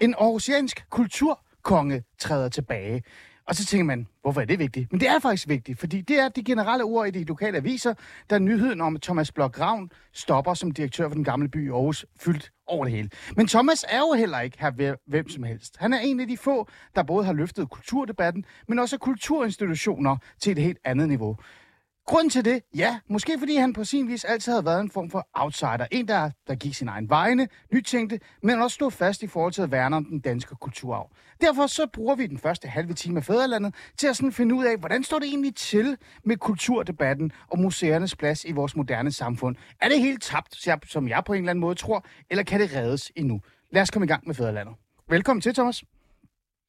En aarhusiansk kulturkonge træder tilbage. Og så tænker man, hvorfor er det vigtigt? Men det er faktisk vigtigt, fordi det er de generelle ord i de lokale aviser, der nyheden om, at Thomas Blok Ravn stopper som direktør for den gamle by i Aarhus, fyldt over det hele. Men Thomas er jo heller ikke her hvem som helst. Han er en af de få, der både har løftet kulturdebatten, men også kulturinstitutioner til et helt andet niveau. Grunden til det? Ja, måske fordi han på sin vis altid havde været en form for outsider. En, der, der gik sin egen vegne, nytænkte, men også stod fast i forhold til at værne om den danske kulturarv. Derfor så bruger vi den første halve time af Fæderlandet til at sådan finde ud af, hvordan står det egentlig til med kulturdebatten og museernes plads i vores moderne samfund? Er det helt tabt, som jeg på en eller anden måde tror, eller kan det reddes endnu? Lad os komme i gang med Fæderlandet. Velkommen til, Thomas.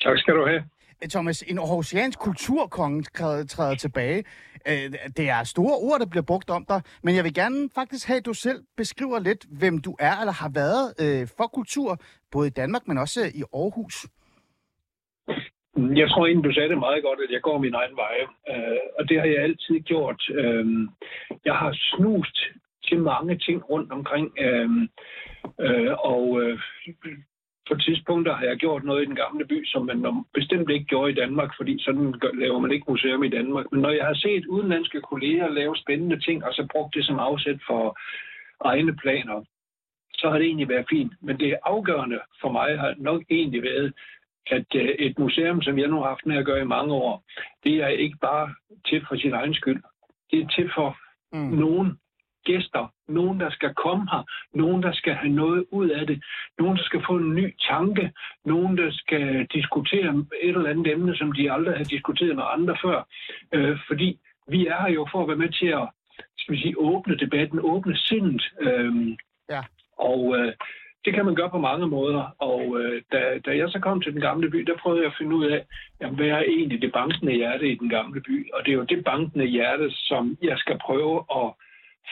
Tak skal du have. Øh, Thomas, en aarhusiansk kulturkonge træder tilbage. Øh, det er store ord, der bliver brugt om dig, men jeg vil gerne faktisk have, at du selv beskriver lidt, hvem du er eller har været øh, for kultur, både i Danmark, men også øh, i Aarhus. Jeg tror egentlig, du sagde det meget godt, at jeg går min egen vej. Øh, og det har jeg altid gjort. Øh, jeg har snust til mange ting rundt omkring. Og på tidspunkter har jeg gjort noget i den gamle by, som man bestemt ikke gjorde i Danmark, fordi sådan laver man ikke museum i Danmark. Men når jeg har set udenlandske kolleger lave spændende ting, og så brugt det som afsæt for egne planer, så har det egentlig været fint. Men det afgørende for mig har nok egentlig været, at øh, et museum, som jeg nu har haft med at gøre i mange år, det er ikke bare til for sin egen skyld. Det er til for mm. nogen, gæster, nogen, der skal komme her, nogen, der skal have noget ud af det, nogen, der skal få en ny tanke, nogen, der skal diskutere et eller andet emne, som de aldrig har diskuteret med andre før. Øh, fordi vi er her jo for at være med til at skal vi sige, åbne debatten, åbne sindet. Øh, ja. Og øh, det kan man gøre på mange måder. Og øh, da, da jeg så kom til den gamle by, der prøvede jeg at finde ud af, jamen, hvad er egentlig det bankende hjerte i den gamle by? Og det er jo det bankende hjerte, som jeg skal prøve at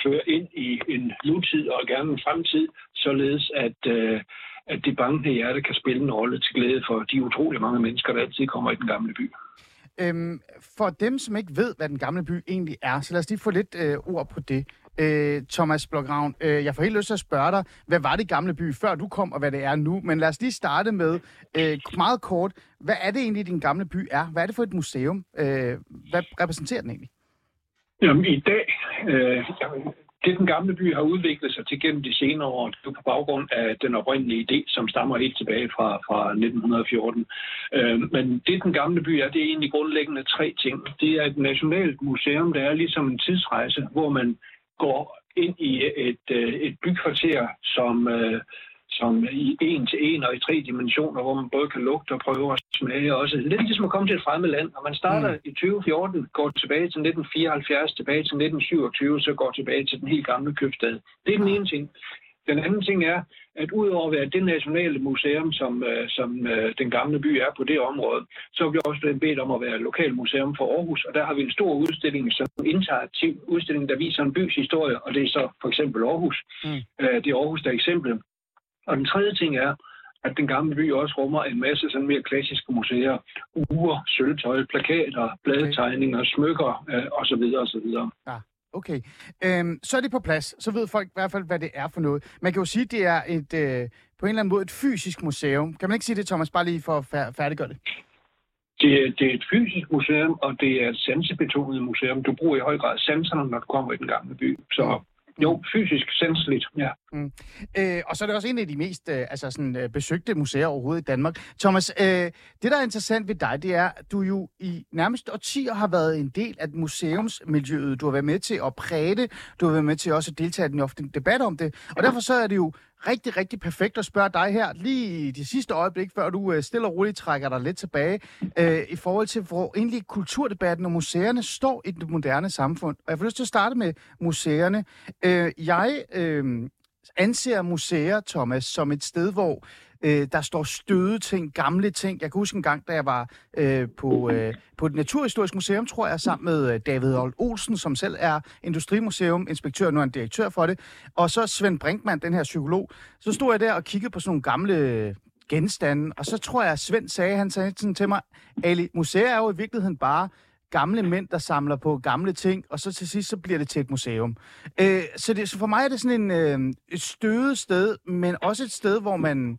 føre ind i en nutid og gerne en fremtid, således at, øh, at det bankende hjerte kan spille en rolle til glæde for de utrolig mange mennesker, der altid kommer i den gamle by. Øhm, for dem, som ikke ved, hvad den gamle by egentlig er, så lad os lige få lidt øh, ord på det. Øh, Thomas Blokravn, øh, jeg får helt lyst til at spørge dig, hvad var det gamle by, før du kom, og hvad det er nu? Men lad os lige starte med, øh, meget kort, hvad er det egentlig, din gamle by er? Hvad er det for et museum? Øh, hvad repræsenterer den egentlig? Jamen, i dag, øh, det den gamle by har udviklet sig til gennem de senere år, det er på baggrund af den oprindelige idé, som stammer helt tilbage fra, fra 1914. Øh, men det den gamle by er, det er egentlig grundlæggende tre ting. Det er et nationalt museum, der er ligesom en tidsrejse, hvor man går ind i et, øh, et bykvarter, som... Øh, som i en til en og i tre dimensioner, hvor man både kan lugte og prøve og smage også. Lidt ligesom at komme til et fremmed land. Når man starter mm. i 2014, går tilbage til 1974, tilbage til 1927, så går tilbage til den helt gamle købstad. Det er den ene ting. Den anden ting er, at udover at være det nationale museum, som, øh, som øh, den gamle by er på det område, så har vi også blevet bedt om at være lokalmuseum for Aarhus, og der har vi en stor udstilling, som interaktiv udstilling, der viser en bys historie, og det er så for eksempel Aarhus. Mm. Øh, det er Aarhus, der er eksemplet. Og den tredje ting er, at den gamle by også rummer en masse sådan mere klassiske museer. Ure, sølvtøj, plakater, bladetegninger, okay. smykker øh, osv. osv. Ja. Okay, øhm, så er det på plads. Så ved folk i hvert fald, hvad det er for noget. Man kan jo sige, at det er et, øh, på en eller anden måde et fysisk museum. Kan man ikke sige det, Thomas, bare lige for at færdiggøre det? Det, det er et fysisk museum, og det er et sansebetonet museum. Du bruger i høj grad sanserne, når du kommer i den gamle by. Så jo, fysisk sanseligt, ja. Mm. Øh, og så er det også en af de mest øh, altså sådan, øh, besøgte museer overhovedet i Danmark. Thomas, øh, det der er interessant ved dig, det er, at du jo i nærmest årtier har været en del af museumsmiljøet. Du har været med til at præge det, du har været med til også at deltage i den offentlige debat om det. Og derfor så er det jo rigtig, rigtig perfekt at spørge dig her, lige i de sidste øjeblik, før du øh, stille og roligt trækker dig lidt tilbage, øh, i forhold til, hvor egentlig kulturdebatten og museerne står i det moderne samfund. Og jeg får lyst til at starte med museerne. Øh, jeg øh, anser museer, Thomas, som et sted, hvor Øh, der står støde ting, gamle ting. Jeg kan huske en gang, da jeg var øh, på, øh, på et naturhistorisk museum, tror jeg, sammen med øh, David Old Olsen, som selv er industrimuseum, inspektør, nu er han direktør for det, og så Svend Brinkmann, den her psykolog. Så stod jeg der og kiggede på sådan nogle gamle øh, genstande, og så tror jeg, at Svend sagde, han sagde sådan til mig, Ali, museer er jo i virkeligheden bare gamle mænd, der samler på gamle ting, og så til sidst, så bliver det til et museum. Øh, så, det, så for mig er det sådan en, øh, et stødet sted, men også et sted, hvor man øh,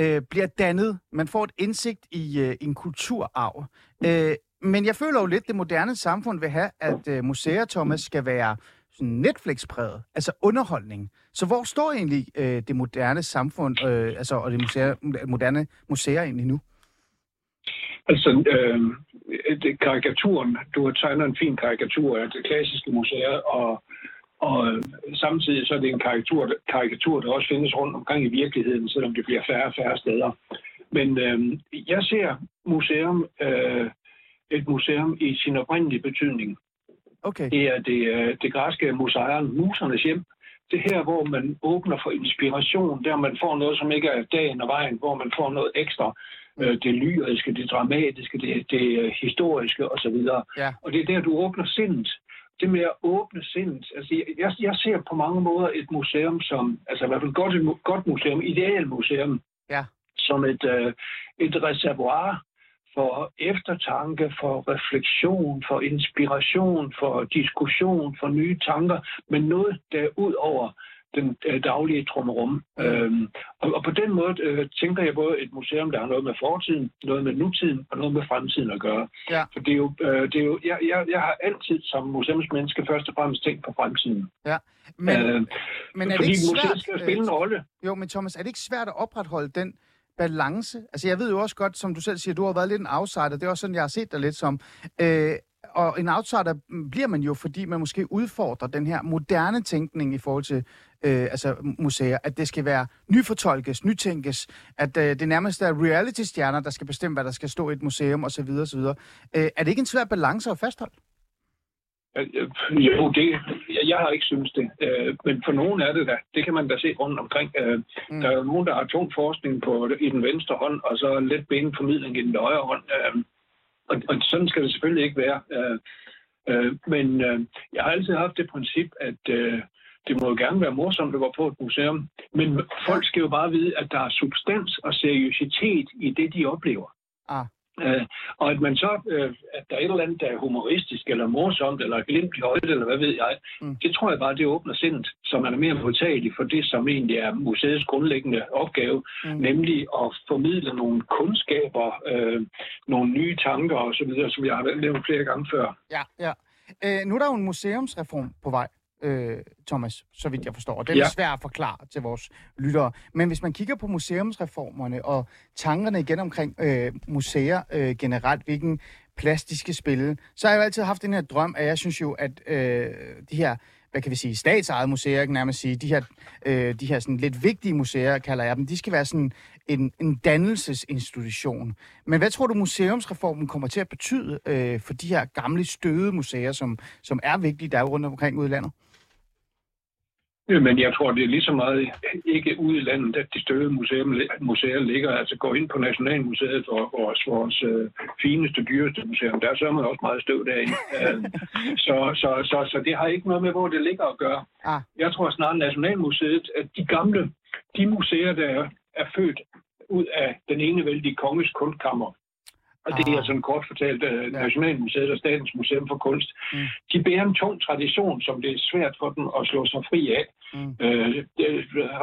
Øh, bliver dannet. Man får et indsigt i øh, en kulturarv. Øh, men jeg føler jo lidt, at det moderne samfund vil have, at øh, museer, Thomas, skal være sådan Netflix-præget, altså underholdning. Så hvor står egentlig øh, det moderne samfund, øh, altså og det museer, moderne museer egentlig nu? Altså, øh, det, karikaturen, du har tegnet en fin karikatur af det klassiske museer, og, og samtidig så er det en karikatur, karikatur, der også findes rundt omkring i virkeligheden, selvom det bliver færre og færre steder. Men øh, jeg ser museum, øh, et museum i sin oprindelige betydning. Okay. Det er det, øh, det græske musejeren, musernes hjem. Det her, hvor man åbner for inspiration, der man får noget, som ikke er dagen og vejen, hvor man får noget ekstra. Øh, det lyriske, det dramatiske, det, det historiske osv. Ja. Og det er der, du åbner sindet. Det med at åbne sindet. Altså, jeg, jeg ser på mange måder et museum som, altså i hvert fald godt, et godt museum, ideal museum, Ja. som et, øh, et reservoir for eftertanke, for refleksion, for inspiration, for diskussion, for nye tanker, men noget der er ud over den øh, daglige trummerum. Mm. Øhm, og, og på den måde øh, tænker jeg både et museum, der har noget med fortiden, noget med nutiden og noget med fremtiden at gøre. Ja. For det er jo, øh, det er jo jeg, jeg, jeg har altid som museumsmenneske først og fremmest tænkt på fremtiden. Men, øh, men er det ikke museet svært? skal spille en rolle. Jo, men Thomas, er det ikke svært at opretholde den balance? Altså, jeg ved jo også godt, som du selv siger, du har været lidt en outsider. Det er også sådan, jeg har set dig lidt som. Øh, og en outsider bliver man jo, fordi man måske udfordrer den her moderne tænkning i forhold til øh, altså museer. At det skal være nyfortolkes, nytænkes. At øh, det nærmest er reality-stjerner, der skal bestemme, hvad der skal stå i et museum osv. osv. Øh, er det ikke en svær balance at fastholde? Øh, Jo, det, jeg, jeg har ikke synes det. Øh, men for nogen er det da. Det kan man da se rundt omkring. Øh, Mm. Der er jo nogen, der har tung forskning på i den venstre hånd, og så benet formidling i den højre hånd. Øh, og, og sådan skal det selvfølgelig ikke være. Øh, øh, men øh, jeg har altid haft det princip, at øh, det må jo gerne være morsomt at gå på et museum. Men folk skal jo bare vide, at der er substans og seriøsitet i det, de oplever. Ah. Øh, og at man så, øh, at der er et eller andet, der er humoristisk, eller morsomt, eller glimt i øjet, eller hvad ved jeg, Mm. det tror jeg bare, det åbner sindet, så man er mere modtagelig for det, som egentlig er museets grundlæggende opgave, mm. nemlig at formidle nogle kundskaber, øh, nogle nye tanker osv., som jeg har nævnt flere gange før. Ja, ja. Øh, nu er der jo en museumsreform på vej, øh, Thomas, så vidt jeg forstår. Den er Ja. svær at forklare til vores lyttere. Men hvis man kigger på museumsreformerne og tankerne igen omkring øh, museer øh, generelt, hvilken plads de skal spille, så har jeg jo altid haft den her drøm, at jeg synes jo, at øh, de her hvad kan vi sige, statsejede museer, kan nærmest sige, de her, øh, de her sådan lidt vigtige museer, kalder jeg dem, de skal være sådan en, en dannelsesinstitution. Men hvad tror du, museumsreformen kommer til at betyde øh, for de her gamle støde museer, som, som er vigtige der er rundt omkring ude i landet? Ja, Men jeg tror, det er lige så meget ikke ude i landet, at de støde museer, museer ligger. Altså gå ind på Nationalmuseet for vores, vores øh, fineste, dyreste museum. Der er så også meget støv derinde. Øh, så, så, så, så det har ikke noget med, hvor det ligger at gøre. Ah. Jeg tror snarere Nationalmuseet, at de gamle, de museer, der er, er født ud af den enevældige konges kunstkammer, og det Ah. er sådan kort fortalt uh, Nationalmuseet og Statens Museum for Kunst. Mm. De bærer en tung tradition, som det er svært for dem at slå sig fri af. Mm. Øh,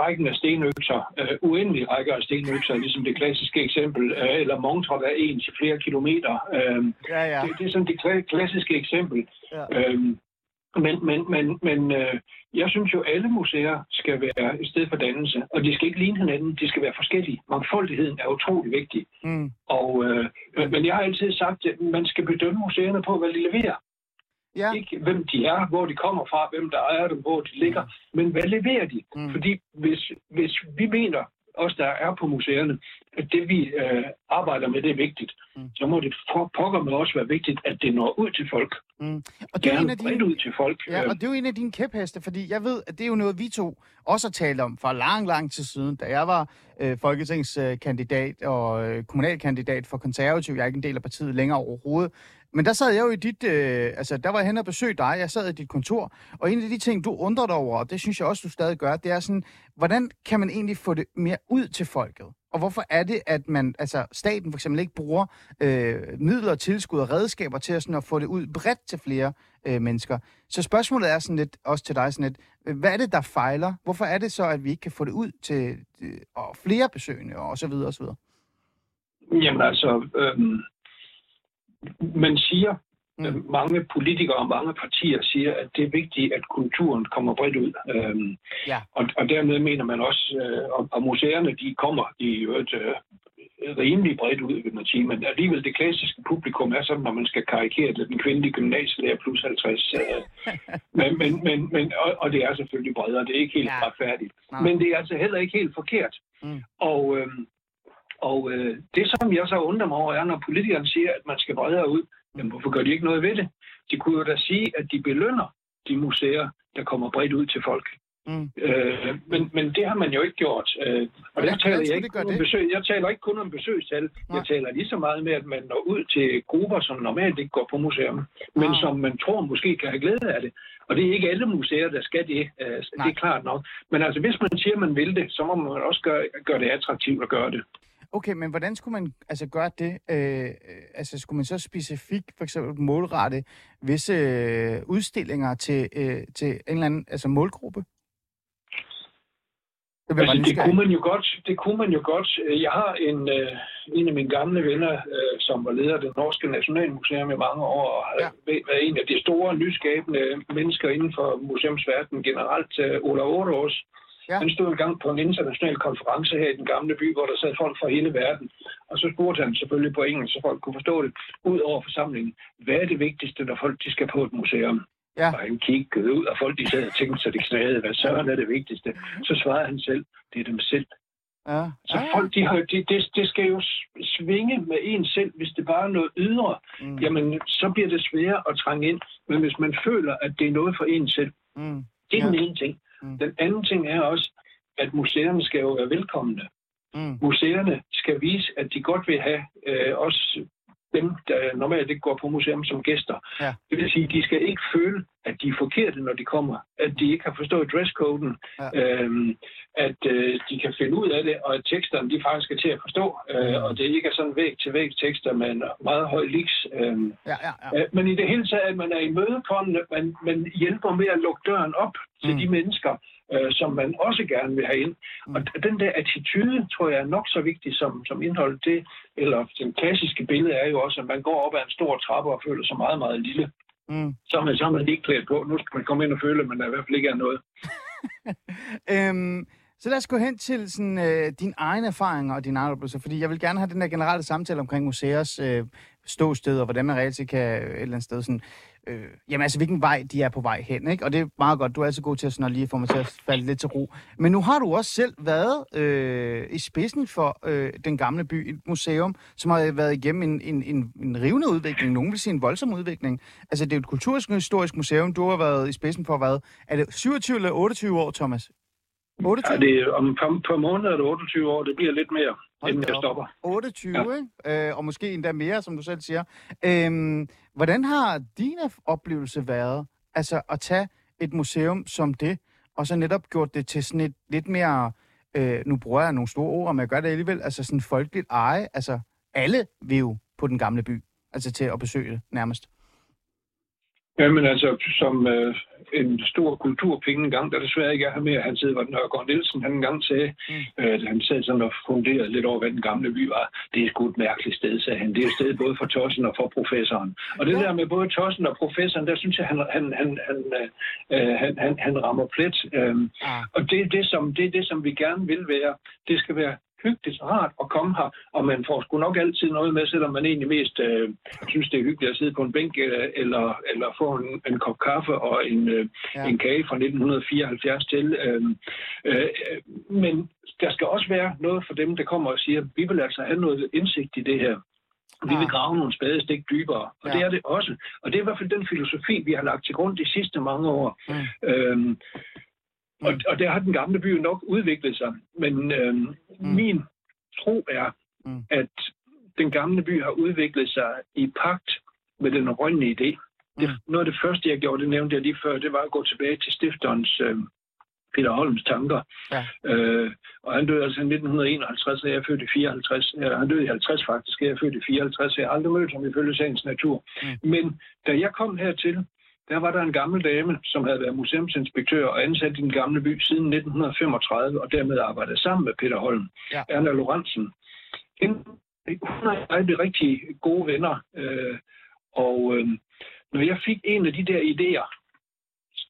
rækken af stenøkser, øh, uendelige rækker af stenøkser, ligesom det klassiske eksempel, øh, eller montrer, er en til flere kilometer. Øh, Ja, ja. det, det er sådan det kla- klassiske eksempel. Ja. Øhm, men men, men, men øh, jeg synes jo, alle museer skal være et sted for dannelse, og de skal ikke ligne hinanden, de skal være forskellige. Mangfoldigheden er utrolig vigtig. Mm. Og, øh, men- men jeg har altid sagt, at man skal bedømme museerne på, hvad de leverer. Ja. Ikke hvem de er, hvor de kommer fra, hvem der ejer dem, hvor de ligger, men hvad leverer de? Mm. Fordi hvis, hvis vi mener, os der er på museerne, at det vi øh, arbejder med, det er vigtigt, Mm. så må det for pokker med også være vigtigt, at det når ud til folk. Mm. Og det er en Gerne af dine, ud til folk. Ja, Øh, og det er jo en af dine kæpheste, fordi jeg ved, at det er jo noget, vi to også har talt om for lang, lang tid siden, da jeg var øh, folketingskandidat og øh, kommunalkandidat for konservativ. Jeg er ikke en del af partiet længere overhovedet. Men der sad jeg jo i dit, øh, altså der var jeg hen og besøgte dig, jeg sad i dit kontor, og en af de ting, du undrer dig over, og det synes jeg også, du stadig gør, det er sådan, hvordan kan man egentlig få det mere ud til folket? og hvorfor er det, at man, altså staten for eksempel ikke bruger øh, midler, tilskud og redskaber til at, sådan, at få det ud bredt til flere øh, mennesker. Så spørgsmålet er sådan lidt, også til dig sådan lidt, øh, hvad er det, der fejler? Hvorfor er det så, at vi ikke kan få det ud til øh, og flere besøgende og så videre og så videre? Jamen altså, øh, man siger, Mm. Mange politikere og mange partier siger, at det er vigtigt, at kulturen kommer bredt ud. Øhm, ja. og, og dermed mener man også, øh, og, og museerne de kommer i øvrigt øh, rimelig bredt ud, vil man sige. Men alligevel det klassiske publikum er sådan, når man skal karikere det, den kvindelige gymnasielærer plus 50. Øh, men, men, men, men, og, og det er selvfølgelig bredere, det er ikke helt ja. retfærdigt. Nej. Men det er altså heller ikke helt forkert. Mm. Og, øh, og øh, det, som jeg så undrer mig over, er, når politikerne siger, at man skal bredere ud, Jamen, hvorfor gør de ikke noget ved det? De kunne jo da sige, at de belønner de museer, der kommer bredt ud til folk. Mm. Øh, men, men det har man jo ikke gjort. Øh, og der taler jeg ikke kun om besøg. Jeg taler ikke kun om besøgstal. Nej. Jeg taler lige så meget med, at man når ud til grupper, som normalt ikke går på museum, men ah. som man tror måske kan have glæde af det. Og det er ikke alle museer, der skal det. Øh, det er klart nok. Men altså, hvis man siger, at man vil det, så må man også gøre, gøre det attraktivt at gøre det. Okay, men hvordan skulle man altså gøre det? Øh, altså skulle man så specifikt for eksempel målrette visse øh, udstillinger til, øh, til en eller anden altså målgruppe? Det, altså, det kunne man jo godt. Det kunne man jo godt. Jeg har en, øh, en af mine gamle venner, øh, som var leder af det norske Nationalmuseum i mange år, og har ja. været en af de store, nyskabende mennesker inden for museumsverdenen generelt, øh, Ola Åros. Ja. Han stod i gang på en international konference her i den gamle by, hvor der sad folk fra hele verden. Og så spurgte han selvfølgelig på engelsk, så folk kunne forstå det, ud over forsamlingen. Hvad er det vigtigste, når folk de skal på et museum? Ja. Og han kiggede ud, og folk de sad og tænkte sig, det knæede, hvad søren er det vigtigste? Så svarede han selv, det er dem selv. Ja. Så folk, de har, de, det, det skal jo svinge med en selv. Hvis det bare er noget ydre, mm. jamen, så bliver det sværere at trænge ind. Men hvis man føler, at det er noget for en selv, mm. det er ja. den ene ting. Mm. Den anden ting er også, at museerne skal jo være velkomne. Mm. Museerne skal vise, at de godt vil have øh, også dem, der normalt ikke går på museum som gæster. Ja. Det vil sige, at de skal ikke føle, at de er forkerte, når de kommer. At de ikke har forstået dresscoden. Ja. Øhm, at øh, de kan finde ud af det, og at teksterne de faktisk er til at forstå. Øh, mm. og det ikke er sådan væg-til-væg tekster med en meget høj liks. Øh, ja, ja, ja. Øh, men i det hele taget, at man er imødekommende, man, man hjælper med at lukke døren op til mm. de mennesker, øh, som man også gerne vil have ind. Mm. Og den der attitude, tror jeg, er nok så vigtig som, som indhold. Det, eller den klassiske billede er jo også, at man går op ad en stor trappe og føler sig meget, meget lille. Mm. Så, er man, så er man ikke klædt på. Nu skal man komme ind og føle, at man i hvert fald ikke er noget. øhm, så lad os gå hen til sådan, øh, din egen erfaring og dine oplevelser, fordi jeg vil gerne have den der generelle samtale omkring museers øh, ståsted, og hvordan man reelt kan et eller andet sted sådan, øh, jamen altså, hvilken vej de er på vej hen, ikke? Og det er meget godt, du er altid god til at, sådan, at lige få mig til at falde lidt til ro. Men nu har du også selv været øh, i spidsen for øh, den gamle by, et museum, som har været igennem en, en, en, en rivende udvikling, nogen vil sige en voldsom udvikling. Altså, det er et kulturhistorisk museum, du har været i spidsen for hvad? Er det 27 eller 28 år, Thomas? 28? Ja, det er, om på, på måned er det 28 år. Det bliver lidt mere, inden jeg stopper. 28, ja. ikke? Øh, og måske endda mere, som du selv siger. Øhm, hvordan har din oplevelse været, altså at tage et museum som det, og så netop gjort det til sådan et lidt mere, øh, nu bruger jeg nogle store ord, men jeg gør det alligevel, altså sådan folkeligt eje, altså alle vil jo på den gamle by, altså til at besøge det nærmest. Jamen altså, som øh, en stor kulturpenge engang, der desværre ikke er her mere, han sidder, var Nørgaard Nielsen, han engang sagde, mm. øh, han sad sådan og funderede lidt over, hvad den gamle by var. Det er sgu et mærkeligt sted, sagde han. Det er et sted både for Tossen og for professoren. Og det ja. der med både Tossen og professoren, der synes jeg, han, han, han, han, øh, han, han, han rammer plet. Øh, ja. Og det er det, som, det er det, som vi gerne vil være. Det skal være hyggeligt og rart at komme her, og man får sgu nok altid noget med, selvom man egentlig mest øh, synes, det er hyggeligt at sidde på en bænk øh, eller, eller få en, en kop kaffe og en, øh, ja. en kage fra 1974 til. Øh, øh, men der skal også være noget for dem, der kommer og siger, vi vil altså have noget indsigt i det her. Vi vil grave nogle spadestik dybere, og ja. det er det også. Og det er i hvert fald den filosofi, vi har lagt til grund de sidste mange år. Mm. Øhm, og, og der har den gamle by nok udviklet sig. Men øhm, mm. min tro er, mm. at den gamle by har udviklet sig i pagt med den rønne idé. Det, mm. noget af det første, jeg gjorde, det nævnte jeg lige før, det var at gå tilbage til stifterens øh, Peter Holms tanker. Ja. Øh, og han døde altså i 1951, og jeg er født i 54. Ja, han døde i 50 faktisk, og jeg er født i 54, så jeg har aldrig mødt ham ifølge sagens natur. Mm. Men da jeg kom hertil, der var der en gammel dame, som havde været museumsinspektør og ansat i den gamle by siden 1935, og dermed arbejdet sammen med Peter Holm. Ja. Erna Lorentzen. Hun og jeg blev rigtig gode venner, øh, og øh, når jeg fik en af de der idéer,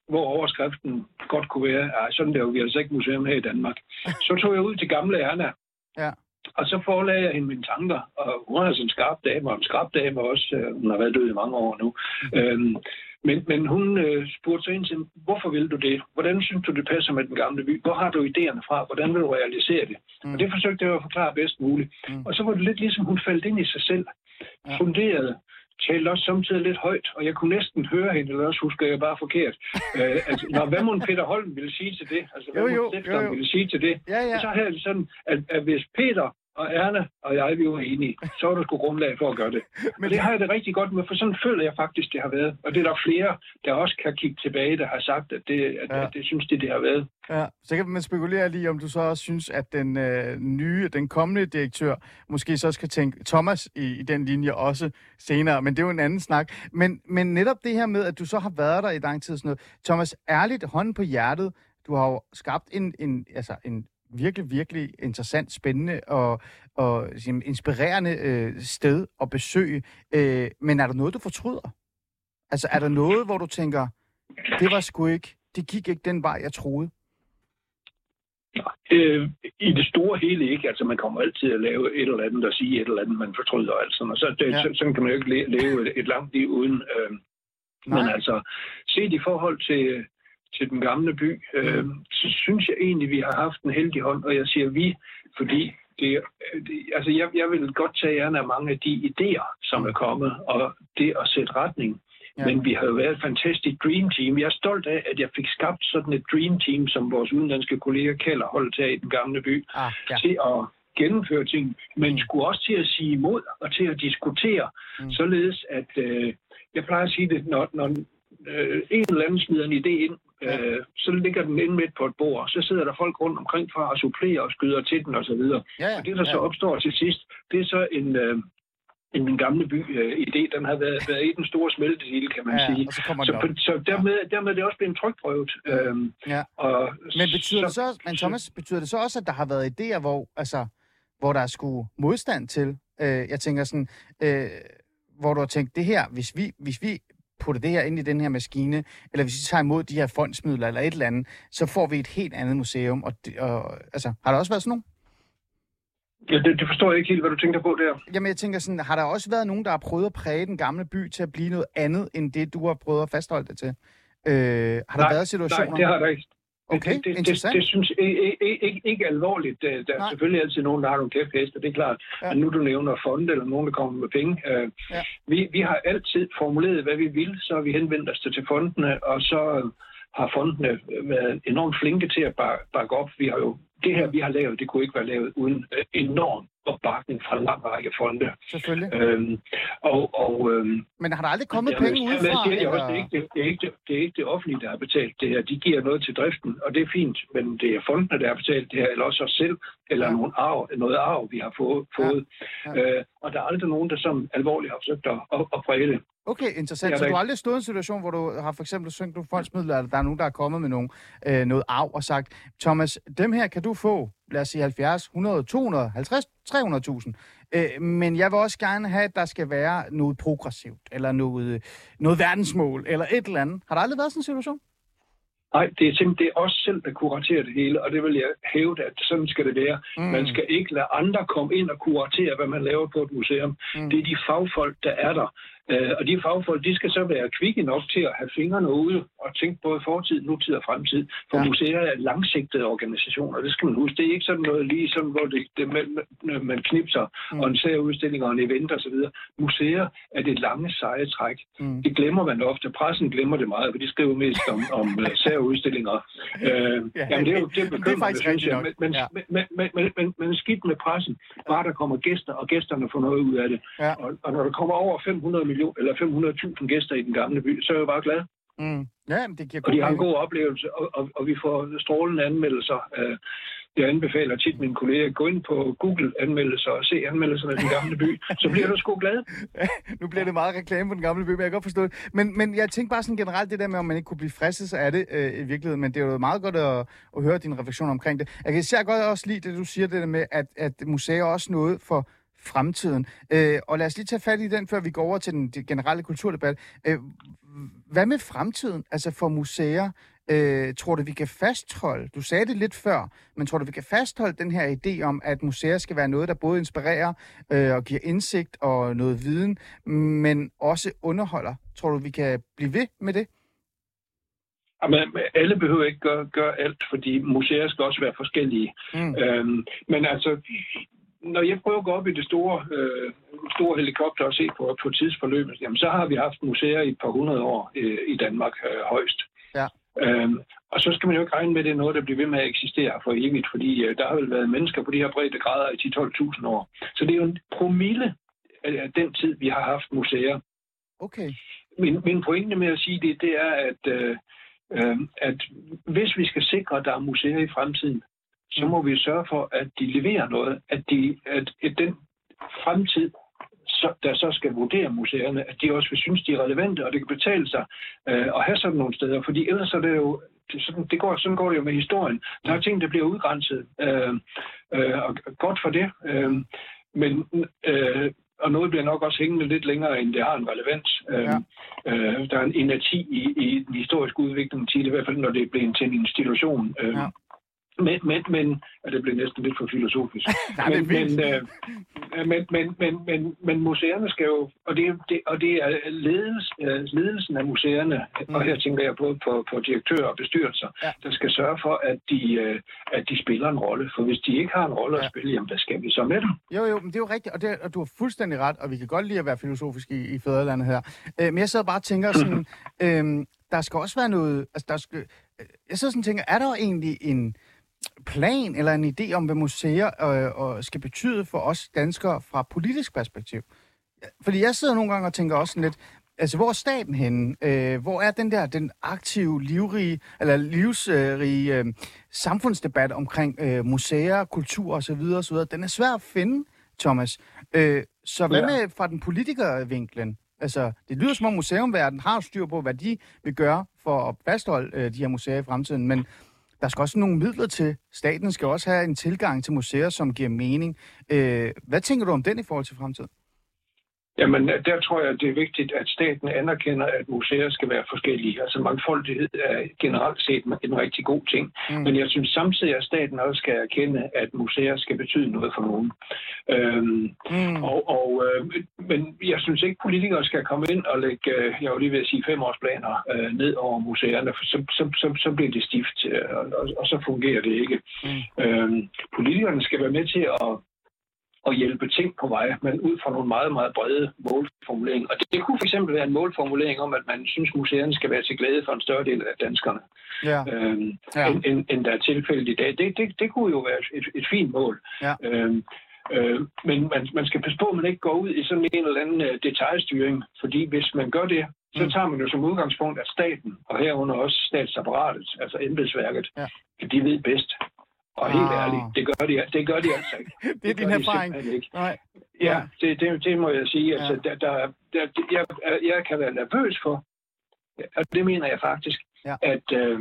hvor overskriften godt kunne være, at sådan laver vi altså ikke museum her i Danmark, så tog jeg ud til gamle Erna. Ja. Og så forelagde jeg hende mine tanker, og hun er altså en skarp dame, og en skarp dame også. øh, Hun har været død i mange år nu. Øhm, men, men hun øh, spurgte så ind til, hvorfor vil du det? Hvordan synes du, det passer med den gamle by? Hvor har du idéerne fra? Hvordan vil du realisere det? Mm. Og det forsøgte jeg at forklare bedst muligt. Mm. Og så var det lidt ligesom, hun faldt ind i sig selv. Ja. Funderede, talte også samtidig lidt højt, og jeg kunne næsten høre hende, eller også husker jeg bare forkert. øh, altså, når, hvad må Peter Holm ville sige til det? Altså, hvad Jo, må jo, stifteren jo, jo. ville sige til det? Ja, ja. Og så havde det sådan, at, at hvis Peter og Erna og jeg, vi var enige, så var der sgu grundlag for at gøre det. Men det har jeg det rigtig godt med, for sådan føler jeg faktisk, det har været. Og det er der flere, der også kan kigge tilbage, der har sagt, at det, at, ja. at det synes de, det har været. Ja, så kan man spekulere lige, om du så også synes, at den øh, nye, den kommende direktør, måske så skal tænke Thomas i, i den linje også senere, men det er jo en anden snak. Men, men netop det her med, at du så har været der i lang tid, sådan noget. Thomas, ærligt, hånden på hjertet, du har jo skabt en, en, altså en virkelig, virkelig interessant, spændende og, og siger inspirerende øh, sted at besøge. Øh, men er der noget, du fortryder? Altså, er der noget, hvor du tænker, det var sgu ikke, det gik ikke den vej, jeg troede? Øh, I det store hele ikke. Altså, man kommer altid at lave et eller andet og sige et eller andet, man fortryder og alt sådan. Og så, det, Ja. så, sådan kan man jo ikke le- leve et, et langt liv uden. Øh, men altså, set i forhold til, til den gamle by, øh, så synes jeg egentlig, vi har haft en heldig hånd. Og jeg siger vi, fordi det, det, altså jeg, jeg vil godt tage gerne af mange af de idéer, som er kommet, og det at sætte retning. Ja. Men vi har jo været et fantastisk dream team. Jeg er stolt af, at jeg fik skabt sådan et dream team, som vores udenlandske kollega kalder holdt her i den gamle by, Ah, ja. til at gennemføre ting, men skulle også til at sige imod og til at diskutere, Mm. mm. således at, øh, jeg plejer at sige det, når, når øh, en eller anden smider en idé ind, Ja. øh, så ligger den inde midt på et bord, og så sidder der folk rundt omkring fra og supplerer og skyder til den osv. Ja, ja. Og det, der så ja. opstår til sidst, det er så en, øh, en den gamle by-idé, den har været, været i den store smeltesil, kan man ja, sige. og så Så, på, så dermed, dermed er det også blevet trykprøvet. Øhm, Ja. og Men betyder det så, men Thomas, betyder det så også, at der har været idéer, hvor, altså, hvor der er skulle modstand til? Øh, jeg tænker sådan, øh, hvor du har tænkt, det her, hvis vi, hvis vi putter det her ind i den her maskine, eller hvis vi tager imod de her fondsmidler eller et eller andet, så får vi et helt andet museum. Og, det, og altså, har der også været sådan nogen? ja, det, det forstår jeg ikke helt, hvad du tænker på der. Jamen, jeg tænker sådan, har der også været nogen, der har prøvet at præge den gamle by til at blive noget andet, end det, du har prøvet at fastholde det til? Øh, har der Nej, været situationer? Nej, det har der ikke. Okay, det, det, interessant. det, det synes jeg ikke, ikke, ikke, alvorligt. Der der Nej. er selvfølgelig altid nogen, der har nogle kæpheste, det er klart. Ja. Men nu du nævner fonde, eller nogen, der kommer med penge. Øh, Ja. vi, vi har altid formuleret, hvad vi vil, så har vi henvendt os til, til fondene, og så øh, har fondene været enormt flinke til at bakke op. Vi har jo, det her, vi har lavet, det kunne ikke være lavet uden øh, enorm opbakning fra en lang række fonde. Selvfølgelig. Øhm, og, og øhm, Men har der aldrig kommet Jamen, penge dermed udefra? siger jeg også, eller? det, er ikke, det, det, er ikke, det, det er ikke det offentlige, der har betalt det her. De giver noget til driften, og det er fint, men det er fondene, der har betalt det her, eller også os selv, eller ja. nogle arv, noget arv, vi har fået. Ja. fået. Ja. Øh, og der er aldrig nogen, der som alvorligt har forsøgt at, at, at præge det. Okay, interessant. Er Så du har aldrig stået i en situation, hvor du har for eksempel syngt nogle fondsmidler, eller der er nogen, der er kommet med nogle, øh, noget arv og sagt, Thomas, dem her kan du få, lad os sige 70, 100, 200, 50, 300.000. Øh, men jeg vil også gerne have, at der skal være noget progressivt, eller noget, noget verdensmål, eller et eller andet. Har der aldrig været sådan en situation? Nej, det er simpelthen det er os selv, der kuraterer det hele, og det vil jeg hævde, at sådan skal det være. Mm. Man skal ikke lade andre komme ind og kuratere, hvad man laver på et museum. Mm. Det er de fagfolk, der er der. Øh, og de fagfolk, de skal så være kvikke nok til at have fingrene ude og tænke både fortid, nutid og fremtid. For Ja. museer er langsigtede organisationer, det skal man huske. Det er ikke sådan noget lige sådan, hvor det, det, man, man- knipser Mm. og en serie udstillinger og en event osv. Museer er det lange, seje træk. Mm. Det glemmer man ofte. Pressen glemmer det meget, for de skriver mest om, om uh, særudstillinger. Uh, Ja, jamen, det er jo det er det er bekymrende, faktisk synes jeg. Men, men, Ja. men, men, men, men, men skidt med pressen. Bare der kommer gæster, og gæsterne får noget ud af det. Ja. Og, og når der kommer over 500 millioner eller 500.000 gæster i den gamle by, så er jeg jo bare glad. Mm. Ja, det giver Og de har en god oplevelse, og, og, og vi får strålende anmeldelser. Øh, Jeg anbefaler tit mine kolleger, gå ind på Google anmeldelser og se anmeldelserne af den gamle by. Så bliver du sgu glad. nu bliver det meget reklame på den gamle by, men jeg kan godt forstå det. Men, men jeg tænker bare sådan generelt det der med, om man ikke kunne blive fristet af det øh, i virkeligheden. Men det er jo meget godt at, at høre din refleksion omkring det. Jeg kan især godt også lide det, du siger, det der med, at, at museer er også noget for fremtiden. Øh, og lad os lige tage fat i den, før vi går over til den, den generelle kulturdebat. Øh, hvad med fremtiden, altså for museer? Øh, tror du, vi kan fastholde, du sagde det lidt før, men tror du, vi kan fastholde den her idé om, at museer skal være noget, der både inspirerer øh, og giver indsigt og noget viden, men også underholder? Tror du, vi kan blive ved med det? Jamen, alle behøver ikke gøre, gøre alt, fordi museer skal også være forskellige. Mm. Øhm, men altså, når jeg prøver at gå op i det store, øh, store helikopter og se på, på tidsforløbet, jamen, så har vi haft museer i et par hundrede år øh, i Danmark øh, højst. Ja. Øhm, og så skal man jo ikke regne med, at det er noget, der bliver ved med at eksistere for evigt, fordi øh, der har vel været mennesker på de her brede grader i 10-12.000 år. Så det er jo en promille af den tid, vi har haft museer. Okay. Min, min pointe med at sige det, det er, at, øh, øh, at hvis vi skal sikre, at der er museer i fremtiden, så må vi sørge for, at de leverer noget, at, de, at, at den fremtid, så, der så skal vurdere museerne, at de også vil synes, de er relevante, og det kan betale sig øh, at have sådan nogle steder, fordi ellers er det jo det, sådan, det går, sådan går det jo med historien. Der er ting, der bliver udgrænset, øh, øh, og godt for det. Øh, men øh, og noget bliver nok også hængende lidt længere, end det har en relevans. Ja. Ja. Øh, der er en inerti i, i den historiske udvikling i hvert fald når det er blevet til en institution. Øh, Ja. Men, men, men, ja, det blev næsten lidt for filosofisk. Nej, men, men, øh, men, men, men, men, men museerne skal jo, og det, er- det, og det er ledels, øh, ledelsen af museerne, mm. og her tænker jeg både på, på direktører og bestyrelser, Ja. der skal sørge for, at de, øh, at de spiller en rolle. For hvis de ikke har en rolle Ja. at spille, jamen hvad skal vi så med dem? Jo, jo, men det er jo rigtigt, og, det, og du har fuldstændig ret, og vi kan godt lide at være filosofisk i, i fædrelandet her. Øh, men jeg sidder bare og tænker sådan, øh, der skal også være noget, altså der skal, øh, jeg sidder sådan og tænker, er der egentlig en plan eller en idé om, hvad museer øh, og skal betyde for os danskere fra politisk perspektiv? Fordi jeg sidder nogle gange og tænker også sådan lidt, altså hvor er staten henne? Øh, hvor er den der, den aktive, livrige, eller livsrige øh, samfundsdebat omkring øh, museer, kultur osv. osv.? Den er svær at finde, Thomas. Øh, så hvad med fra den politikervinklen? Altså, det lyder som om museumverdenen har styr på, hvad de vil gøre for at fastholde øh, de her museer i fremtiden, men der skal også nogle midler til. Staten skal også have en tilgang til museer, som giver mening. Øh, hvad tænker du om den i forhold til fremtiden? Jamen, der tror jeg, det er vigtigt, at staten anerkender, at museer skal være forskellige. Altså mangfoldighed er generelt set en rigtig god ting. Mm. Men jeg synes samtidig, at staten også skal erkende, at museer skal betyde noget for nogen. Øhm, Mm. og, og, øh, men jeg synes ikke, politikere skal komme ind og lægge, øh, jeg var lige ved at sige, femårsplaner øh, ned over museerne, for så, så, så, så bliver det stift, øh, og, og, og så fungerer det ikke. Mm. Øhm, politikerne skal være med til at at hjælpe ting på vej, men ud fra nogle meget, meget brede målformuleringer. Og det, kunne fx være en målformulering om, at man synes, museerne skal være til glæde for en større del af danskerne, Ja. øhm, ja. end, end, end der er tilfældet i dag. Det, det, det kunne jo være et, et fint mål. Ja. Øhm, øh, men man, man skal passe på, at man ikke går ud i sådan en eller anden øh, detaljstyring, fordi hvis man gør det, så Mm. tager man jo som udgangspunkt, at staten, og herunder også statsapparatet, altså embedsværket, Ja. de ved bedst. Og helt Ah. ærligt, det gør de, det gør de altså ikke. Det er din gør de erfaring. simpelthen Ikke. Nej. Ja, det, det, det må jeg sige. Altså, Ja. der, der, der, jeg, jeg kan være nervøs for, og det mener jeg faktisk, Ja. at, øh,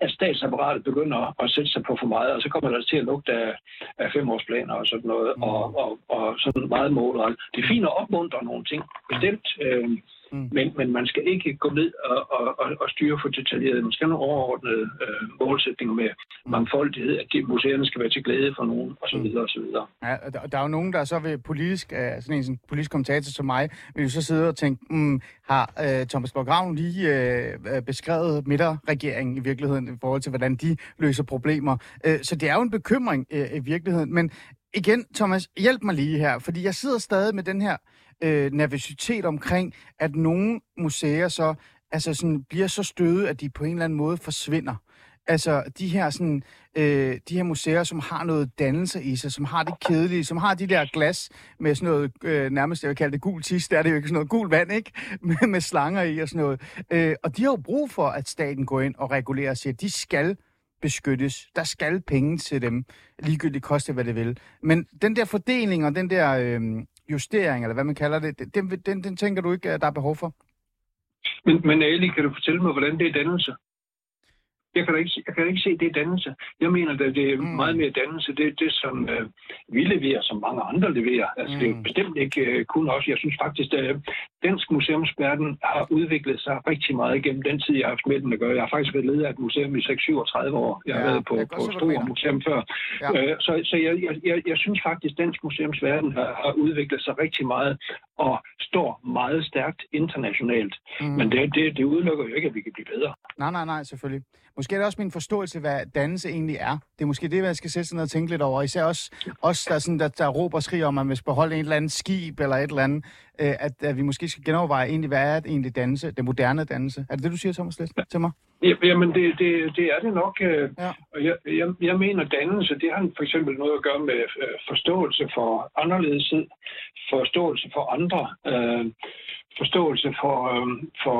at statsapparatet begynder at sætte sig på for meget, og så kommer der til at lugte af, af femårsplaner og sådan noget, mm. og, og, og sådan meget målrettet. Det er fint at opmuntre nogle ting, bestemt, øh, Mm. men, men man skal ikke gå ned og, og, og, og styre for detaljeret. Man skal have nogle overordnede øh, målsætninger med mangfoldighed, at de museerne skal være til glæde for nogen, osv. Mm. osv. Ja, og der, der er jo nogen, der så vil politisk, uh, sådan en sådan politisk kommentator som mig, vil jo så sidde og tænke, mm, har uh, Thomas Borg Ravn lige uh, beskrevet midterregeringen i virkeligheden i forhold til, hvordan de løser problemer. Uh, så det er jo en bekymring uh, i virkeligheden. Men igen, Thomas, hjælp mig lige her, fordi jeg sidder stadig med den her øh, nervøsitet omkring, at nogle museer så altså sådan, bliver så støde, at de på en eller anden måde forsvinder. Altså, de her, sådan, øh, de her museer, som har noget dannelse i sig, som har det kedelige, som har de der glas med sådan noget, øh, nærmest jeg vil kalde det gul tis, der er det jo ikke sådan noget gul vand, ikke? Med, med slanger i og sådan noget. Øh, og de har jo brug for, at staten går ind og regulerer og siger, at de skal beskyttes. Der skal penge til dem, ligegyldigt koste, hvad det vil. Men den der fordeling og den der øh, justering, eller hvad man kalder det, den, den, den tænker du ikke, at der er behov for? Men, men Ali, kan du fortælle mig, hvordan det er dannelse? Jeg kan, da ikke, jeg kan ikke se, det er dannelse. Jeg mener, at det er mm. meget mere dannelse. Det er det, som øh, vi leverer, som mange andre leverer. Altså, mm. Det er Mm. bestemt ikke øh, kun os. Jeg synes faktisk, at øh, dansk museumsverden har udviklet sig rigtig meget gennem den tid, jeg har haft med den at gøre. Jeg har faktisk været leder af et museum i 6-37 år. Jeg har Ja, været på, på mener. museum før. Ja. Øh, så så jeg, jeg, jeg, jeg synes faktisk, at dansk museumsverden har, har udviklet sig rigtig meget og står meget stærkt internationalt. Mm. Men det, det, det udelukker jo ikke, at vi kan blive bedre. Nej, nej, nej, selvfølgelig. Måske er det også min forståelse, hvad dannelse egentlig er. Det er måske det, man skal sætte sig ned og tænke lidt over. Især også, os, der, er sådan, der, der råber og skriger om, at man skal beholde en eller anden skib eller et eller andet. Øh, at, at vi måske skal genoverveje egentlig, hvad er det egentlig dannelse? Det moderne dannelse. Er det det, du siger, Thomas, lidt til mig? Ja, Jamen, det, det, det er det nok. øh, Ja. Og jeg, jeg, jeg mener, dannelse, det har for eksempel noget at gøre med øh, forståelse for anderledeshed, forståelse for andre, øh, forståelse for, øh, for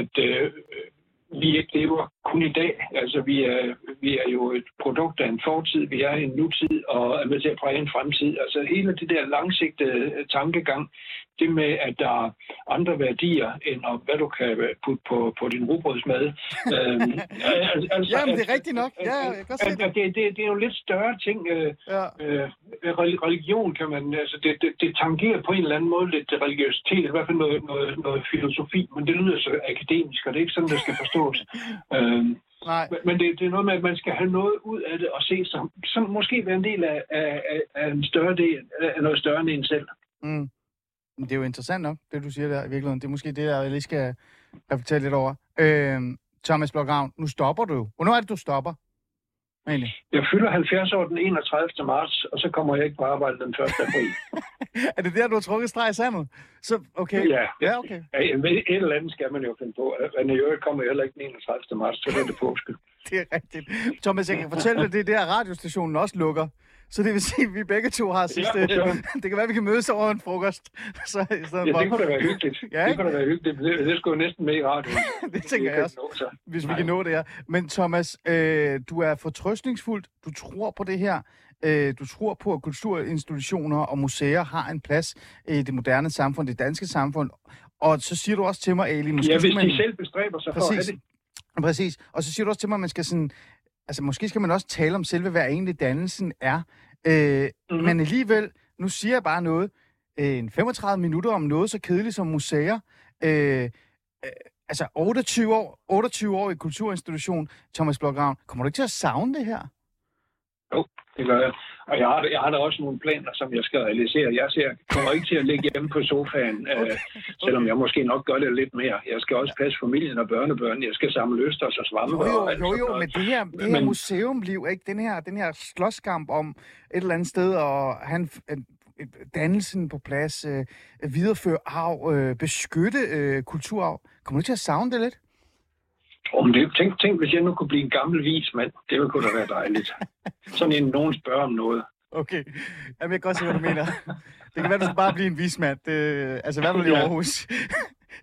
at øh, vi ikke lever kun i dag. Altså, vi er, vi er jo et produkt af en fortid, vi er i en nutid og er med til at præge en fremtid. Altså, hele det der langsigtede øh, tankegang, det med, at der er andre værdier, end om, hvad du kan øh, putte på, på din rugbrødsmad. øhm, al- altså, Jamen, det er rigtigt nok. Ja, jeg kan at- det. at det, det, det er jo lidt større ting. Øh, Ja. øh, rel- religion kan man, altså det, det, det tangerer på en eller anden måde lidt religiøsitet, i hvert fald noget, noget, noget filosofi, men det lyder så akademisk, og det er ikke sådan, det skal forstås. øhm, Nej, men- men det, det er noget med, at man skal have noget ud af det og se som, som måske være en del af, af, af- en større del, af noget større end en selv. Mm. Det er jo interessant nok, det du siger der i virkeligheden. Det er måske det, jeg lige skal reflektere lidt over. Øh, Thomas Blokravn, nu stopper du jo. Hvornår er det, du stopper? Egentlig. Jeg fylder 70 år den 31. marts, og så kommer jeg ikke på arbejde den 1. april. er det der, du har trukket streg i sandet? Så, okay. Ja. Ja, okay. Ja, Et eller andet skal man jo finde på. Men i øvrigt kommer heller ikke den 31. marts, så det er det påske. Det er rigtigt. Thomas, jeg kan fortælle dig, det er der, radiostationen også lukker. Så det vil sige, at vi begge to har sidste... Ja, så. det kan være, at vi kan mødes over en frokost. Så, i stedet Ja, for, det kunne da være hyggeligt. Ja, det kunne da være hyggeligt. Det, det skulle jo næsten med i radioen. det tænker jeg også, Nå, så. hvis vi Nej. kan nå det her. Men Thomas, øh, du er fortrøstningsfuld. Du tror på det her. Øh, du tror på, at kulturinstitutioner og museer har en plads i det moderne samfund, det danske samfund. Og så siger du også til mig, Ali, måske Ja, hvis man... de selv bestræber sig for at Præcis. have det. Præcis. Og så siger du også til mig, at man skal sådan... Altså, måske skal man også tale om selve, hvad egentlig dannelsen er. Øh, Mhm. mm-hmm. Men alligevel, nu siger jeg bare noget. Øh, en 35 minutter om noget så kedeligt som museer. Øh, øh, altså, 28 år, 28 år i kulturinstitution, Thomas Blokravn. Kommer du ikke til at savne det her? Det gør jeg. Og jeg har, jeg har da også nogle planer, som jeg skal realisere. Jeg ser, kommer ikke til at ligge hjemme på sofaen, okay. øh, selvom jeg måske nok gør det lidt mere. Jeg skal også passe familien og børnebørn. Jeg skal samle østers og svampe. Jo, jo, og alt jo, jo, men det her, det her Men- museumliv, ikke? Den her, den her slåskamp om et eller andet sted, og han dannelsen på plads, øh, videreføre arv, øh, beskytte øh, kulturarv. Kommer du til at savne det lidt? Om det, tænk, tænk, hvis jeg nu kunne blive en gammel vis mand. Det ville kunne da være dejligt. Sådan en, nogen spørger om noget. Okay. Jamen, jeg kan godt se, hvad du mener. Det kan være, du skal bare blive en vismand. Det, altså, hvad vil i. Aarhus?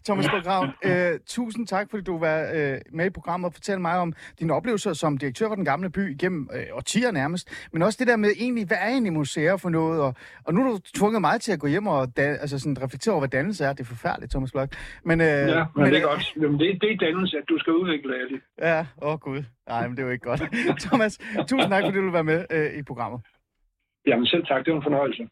Thomas Borgravn, øh, tusind tak, fordi du var øh, med i programmet og fortælle mig om dine oplevelser som direktør for den gamle by igennem øh, årtier nærmest. Men også det der med egentlig, hvad er egentlig museer for noget? Og, og nu har du tvunget mig til at gå hjem og da, altså sådan, reflektere over, hvad dannelse er. Det er forfærdeligt, Thomas Blok. Men, øh, Ja, men, det er godt. Jamen, det, det er dannelse, at du skal udvikle det. Ja, åh oh, gud. Nej, men det er jo ikke godt. Thomas, tusind tak, fordi du vil være med øh, i programmet. Jamen selv tak, det var en fornøjelse.